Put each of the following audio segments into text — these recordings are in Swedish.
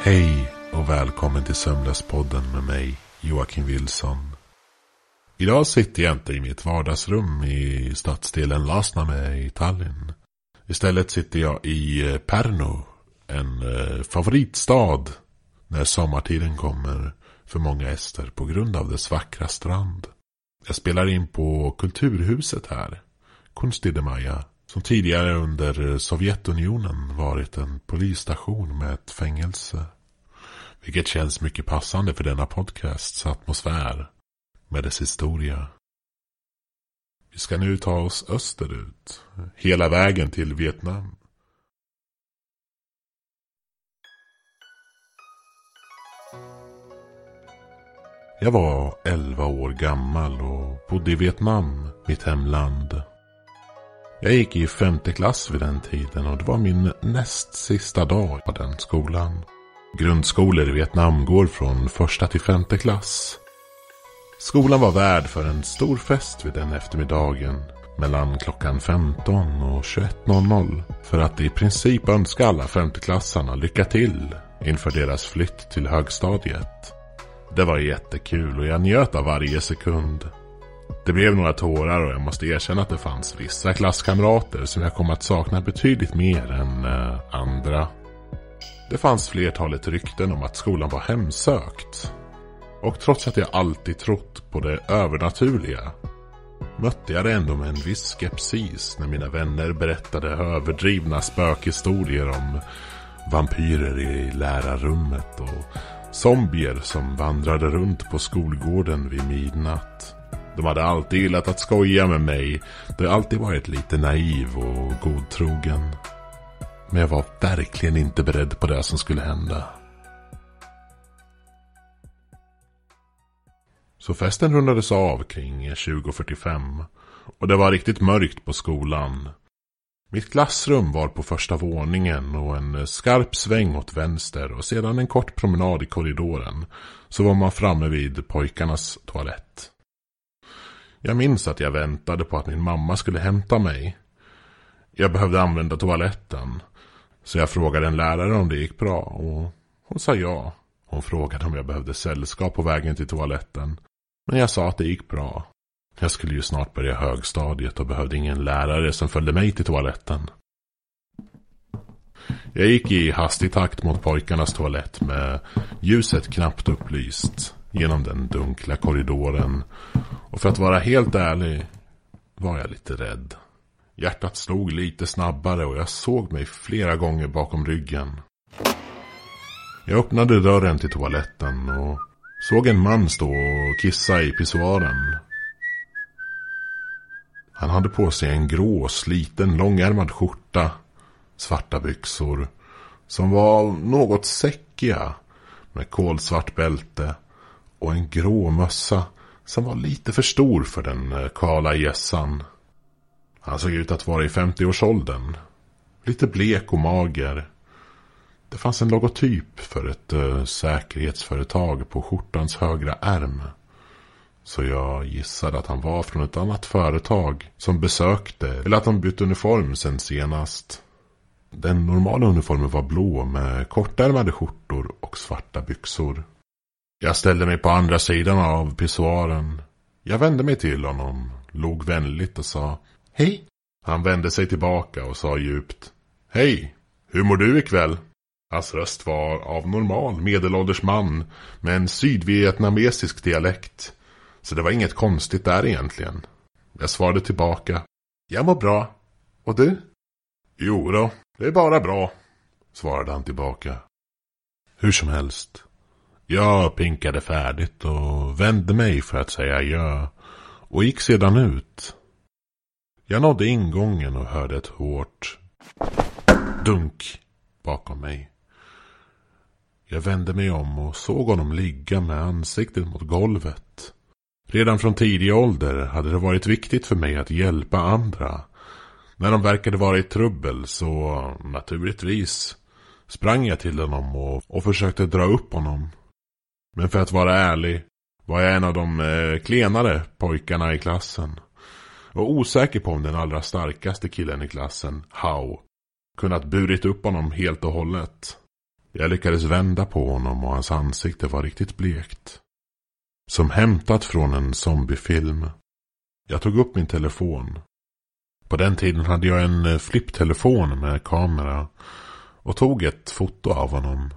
Hej och välkommen till Sömnlöspodden med mig, Joakim Wilson. Idag sitter jag inte i mitt vardagsrum i stadsdelen Lasname i Tallinn. Istället sitter jag i eh, Pärnu, en eh, favoritstad när sommartiden kommer för många ester på grund av dess vackra strand. Jag spelar in på Kulturhuset här, Kunstidemaja, som tidigare under Sovjetunionen varit en polisstation med ett fängelse. Vilket känns mycket passande för denna podcasts atmosfär med dess historia. Vi ska nu ta oss österut, hela vägen till Vietnam. Jag var 11 år gammal och bodde i Vietnam, mitt hemland. Jag gick i femte klass vid den tiden och det var min näst sista dag på den skolan. Grundskolor i Vietnam går från första till femte klass. Skolan var värd för en stor fest vid den eftermiddagen mellan klockan 15 och 21.00 för att i princip önska alla femteklassarna lycka till inför deras flytt till högstadiet. Det var jättekul och jag njöt av varje sekund. Det blev några tårar och jag måste erkänna att det fanns vissa klasskamrater som jag kom att sakna betydligt mer än eh, andra. Det fanns flertalet rykten om att skolan var hemsökt. Och trots att jag alltid trott på det övernaturliga mötte jag det ändå med en viss skepsis när mina vänner berättade överdrivna spökhistorier om vampyrer i lärarrummet och zombier som vandrade runt på skolgården vid midnatt. De hade alltid gillat att skoja med mig då jag alltid varit lite naiv och godtrogen. Men jag var verkligen inte beredd på det som skulle hända. Så festen rundades av kring 20.45 och det var riktigt mörkt på skolan. Mitt klassrum var på första våningen och en skarp sväng åt vänster och sedan en kort promenad i korridoren så var man framme vid pojkarnas toalett. Jag minns att jag väntade på att min mamma skulle hämta mig. Jag behövde använda toaletten så jag frågade en lärare om det gick bra och hon sa ja. Hon frågade om jag behövde sällskap på vägen till toaletten. Men jag sa att det gick bra. Jag skulle ju snart börja högstadiet och behövde ingen lärare som följde mig till toaletten. Jag gick i hastig takt mot pojkarnas toalett med ljuset knappt upplyst genom den dunkla korridoren. Och för att vara helt ärlig var jag lite rädd. Hjärtat slog lite snabbare och jag såg mig flera gånger bakom ryggen. Jag öppnade dörren till toaletten och såg en man stå och kissa i pissoaren. Han hade på sig en grå, sliten, långärmad skjorta, svarta byxor som var något säckiga med kolsvart bälte och en grå mössa som var lite för stor för den eh, kala gässan. Han såg ut att vara i 50-årsåldern. Lite blek och mager. Det fanns en logotyp för ett uh, säkerhetsföretag på skjortans högra ärm. Så jag gissade att han var från ett annat företag som besökte, eller att han bytt uniform sen senast. Den normala uniformen var blå med kortärmade skjortor och svarta byxor. Jag ställde mig på andra sidan av pissoaren. Jag vände mig till honom, log vänligt och sa Hej. Han vände sig tillbaka och sa djupt Hej, hur mår du ikväll? Hans röst var av normal medelålders man med en sydvietnamesisk dialekt. Så det var inget konstigt där egentligen. Jag svarade tillbaka. Jag mår bra. Och du? Jo då, det är bara bra, svarade han tillbaka. Hur som helst. Jag pinkade färdigt och vände mig för att säga ja och gick sedan ut. Jag nådde ingången och hörde ett hårt dunk bakom mig. Jag vände mig om och såg honom ligga med ansiktet mot golvet. Redan från tidig ålder hade det varit viktigt för mig att hjälpa andra. När de verkade vara i trubbel så naturligtvis sprang jag till honom och, och försökte dra upp honom. Men för att vara ärlig var jag en av de eh, klenare pojkarna i klassen. Och osäker på om den allra starkaste killen i klassen, Hao, kunnat burit upp honom helt och hållet. Jag lyckades vända på honom och hans ansikte var riktigt blekt. Som hämtat från en zombiefilm. Jag tog upp min telefon. På den tiden hade jag en eh, flipptelefon med kamera. Och tog ett foto av honom.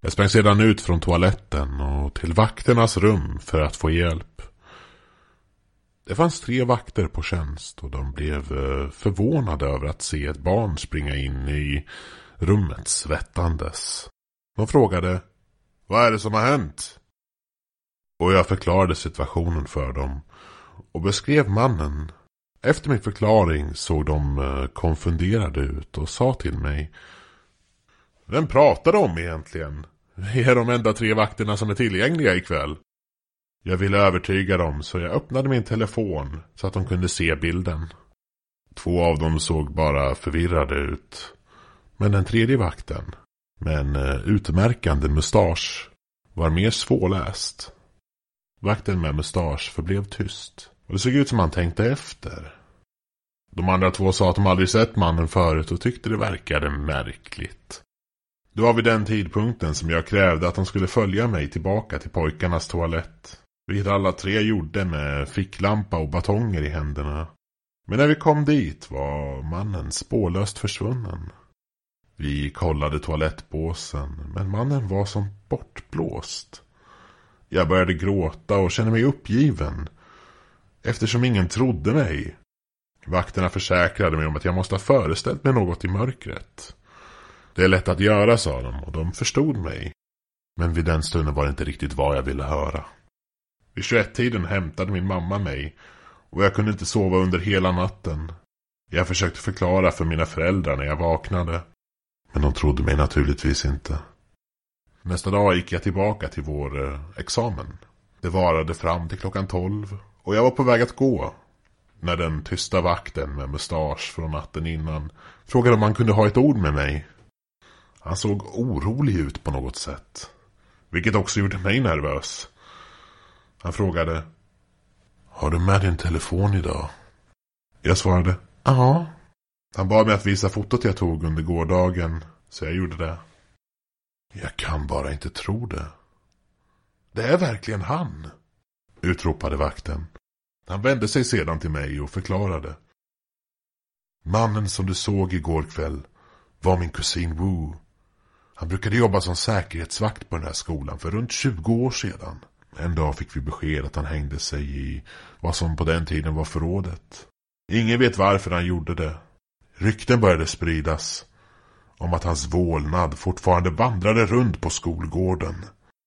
Jag sprang sedan ut från toaletten och till vakternas rum för att få hjälp. Det fanns tre vakter på tjänst och de blev eh, förvånade över att se ett barn springa in i rummet svettandes. De frågade Vad är det som har hänt? Och jag förklarade situationen för dem och beskrev mannen. Efter min förklaring såg de eh, konfunderade ut och sa till mig vem pratar de egentligen? Vi är de enda tre vakterna som är tillgängliga ikväll. Jag ville övertyga dem så jag öppnade min telefon så att de kunde se bilden. Två av dem såg bara förvirrade ut. Men den tredje vakten, med en eh, utmärkande mustasch, var mer svårläst. Vakten med mustasch förblev tyst. Och det såg ut som han tänkte efter. De andra två sa att de aldrig sett mannen förut och tyckte det verkade märkligt. Det var vid den tidpunkten som jag krävde att de skulle följa mig tillbaka till pojkarnas toalett. Vilket alla tre gjorde med ficklampa och batonger i händerna. Men när vi kom dit var mannen spårlöst försvunnen. Vi kollade toalettbåsen, men mannen var som bortblåst. Jag började gråta och kände mig uppgiven. Eftersom ingen trodde mig. Vakterna försäkrade mig om att jag måste ha föreställt mig något i mörkret. Det är lätt att göra, sa de, och de förstod mig. Men vid den stunden var det inte riktigt vad jag ville höra. Vid 21-tiden hämtade min mamma mig och jag kunde inte sova under hela natten. Jag försökte förklara för mina föräldrar när jag vaknade. Men de trodde mig naturligtvis inte. Nästa dag gick jag tillbaka till vår eh, examen. Det varade fram till klockan tolv och jag var på väg att gå. När den tysta vakten med mustasch från natten innan frågade om han kunde ha ett ord med mig. Han såg orolig ut på något sätt. Vilket också gjorde mig nervös. Han frågade. Har du med din telefon idag? Jag svarade. Ja. Han bad mig att visa fotot jag tog under gårdagen. Så jag gjorde det. Jag kan bara inte tro det. Det är verkligen han. Utropade vakten. Han vände sig sedan till mig och förklarade. Mannen som du såg igår kväll var min kusin Wu. Han brukade jobba som säkerhetsvakt på den här skolan för runt 20 år sedan. En dag fick vi besked att han hängde sig i vad som på den tiden var förrådet. Ingen vet varför han gjorde det. Rykten började spridas om att hans vålnad fortfarande vandrade runt på skolgården.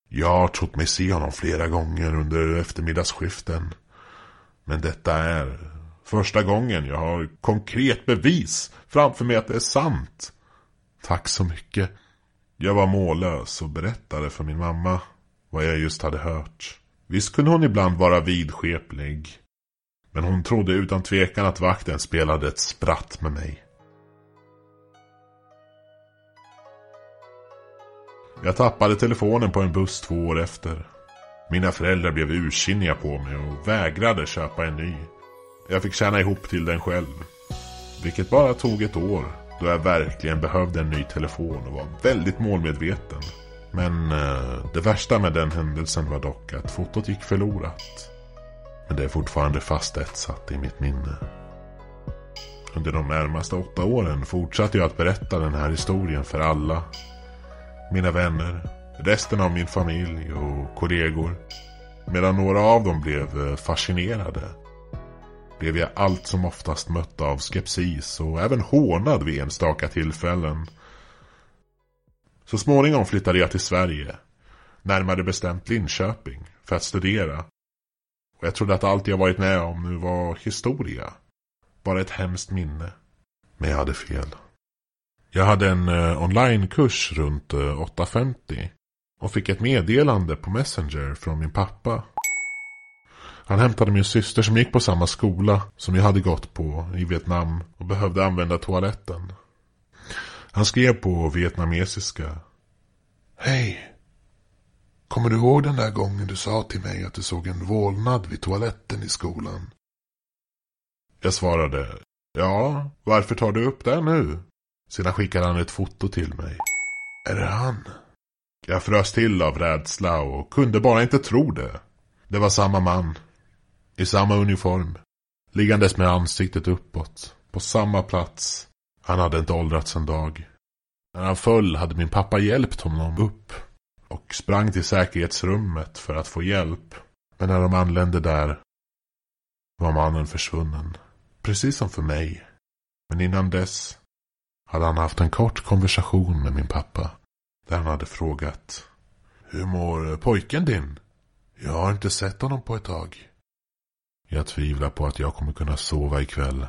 Jag har trott mig se honom flera gånger under eftermiddagsskiften. Men detta är första gången jag har konkret bevis framför mig att det är sant. Tack så mycket. Jag var mållös och berättade för min mamma vad jag just hade hört. Visst kunde hon ibland vara vidskeplig. Men hon trodde utan tvekan att vakten spelade ett spratt med mig. Jag tappade telefonen på en buss två år efter. Mina föräldrar blev ursinniga på mig och vägrade köpa en ny. Jag fick tjäna ihop till den själv. Vilket bara tog ett år då jag verkligen behövde en ny telefon och var väldigt målmedveten. Men eh, det värsta med den händelsen var dock att fotot gick förlorat. Men det är fortfarande fast etsat i mitt minne. Under de närmaste åtta åren fortsatte jag att berätta den här historien för alla. Mina vänner, resten av min familj och kollegor. Medan några av dem blev eh, fascinerade. Blev jag allt som oftast mött av skepsis och även hånad vid enstaka tillfällen. Så småningom flyttade jag till Sverige. Närmare bestämt Linköping. För att studera. Och jag trodde att allt jag varit med om nu var historia. Bara ett hemskt minne. Men jag hade fel. Jag hade en eh, onlinekurs runt eh, 8.50. Och fick ett meddelande på Messenger från min pappa. Han hämtade min syster som gick på samma skola som jag hade gått på i Vietnam och behövde använda toaletten. Han skrev på vietnamesiska. Hej. Kommer du ihåg den där gången du sa till mig att du såg en vålnad vid toaletten i skolan? Jag svarade. Ja, varför tar du upp det nu? Sedan skickade han ett foto till mig. Är det han? Jag frös till av rädsla och kunde bara inte tro det. Det var samma man. I samma uniform. Liggandes med ansiktet uppåt. På samma plats. Han hade inte åldrats en dag. När han föll hade min pappa hjälpt honom upp. Och sprang till säkerhetsrummet för att få hjälp. Men när de anlände där var mannen försvunnen. Precis som för mig. Men innan dess hade han haft en kort konversation med min pappa. Där han hade frågat. Hur mår eh, pojken din? Jag har inte sett honom på ett tag. Jag tvivlar på att jag kommer kunna sova ikväll.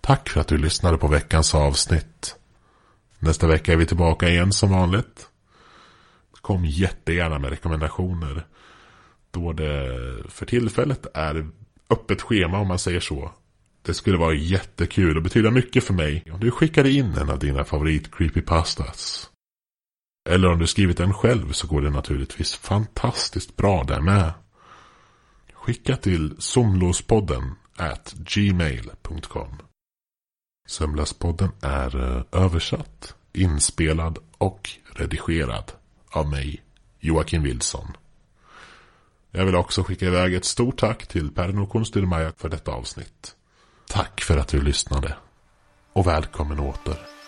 Tack för att du lyssnade på veckans avsnitt. Nästa vecka är vi tillbaka igen som vanligt. Kom jättegärna med rekommendationer. Då det för tillfället är öppet schema om man säger så. Det skulle vara jättekul och betyda mycket för mig om du skickade in en av dina favorit creepypastas. Eller om du skrivit den själv så går det naturligtvis fantastiskt bra där med. Skicka till somlospodden at gmail.com Sömnlöspodden är eh, översatt, inspelad och redigerad av mig, Joakim Wilson. Jag vill också skicka iväg ett stort tack till Perno Konstilmaja för detta avsnitt. Tack för att du lyssnade. Och välkommen åter.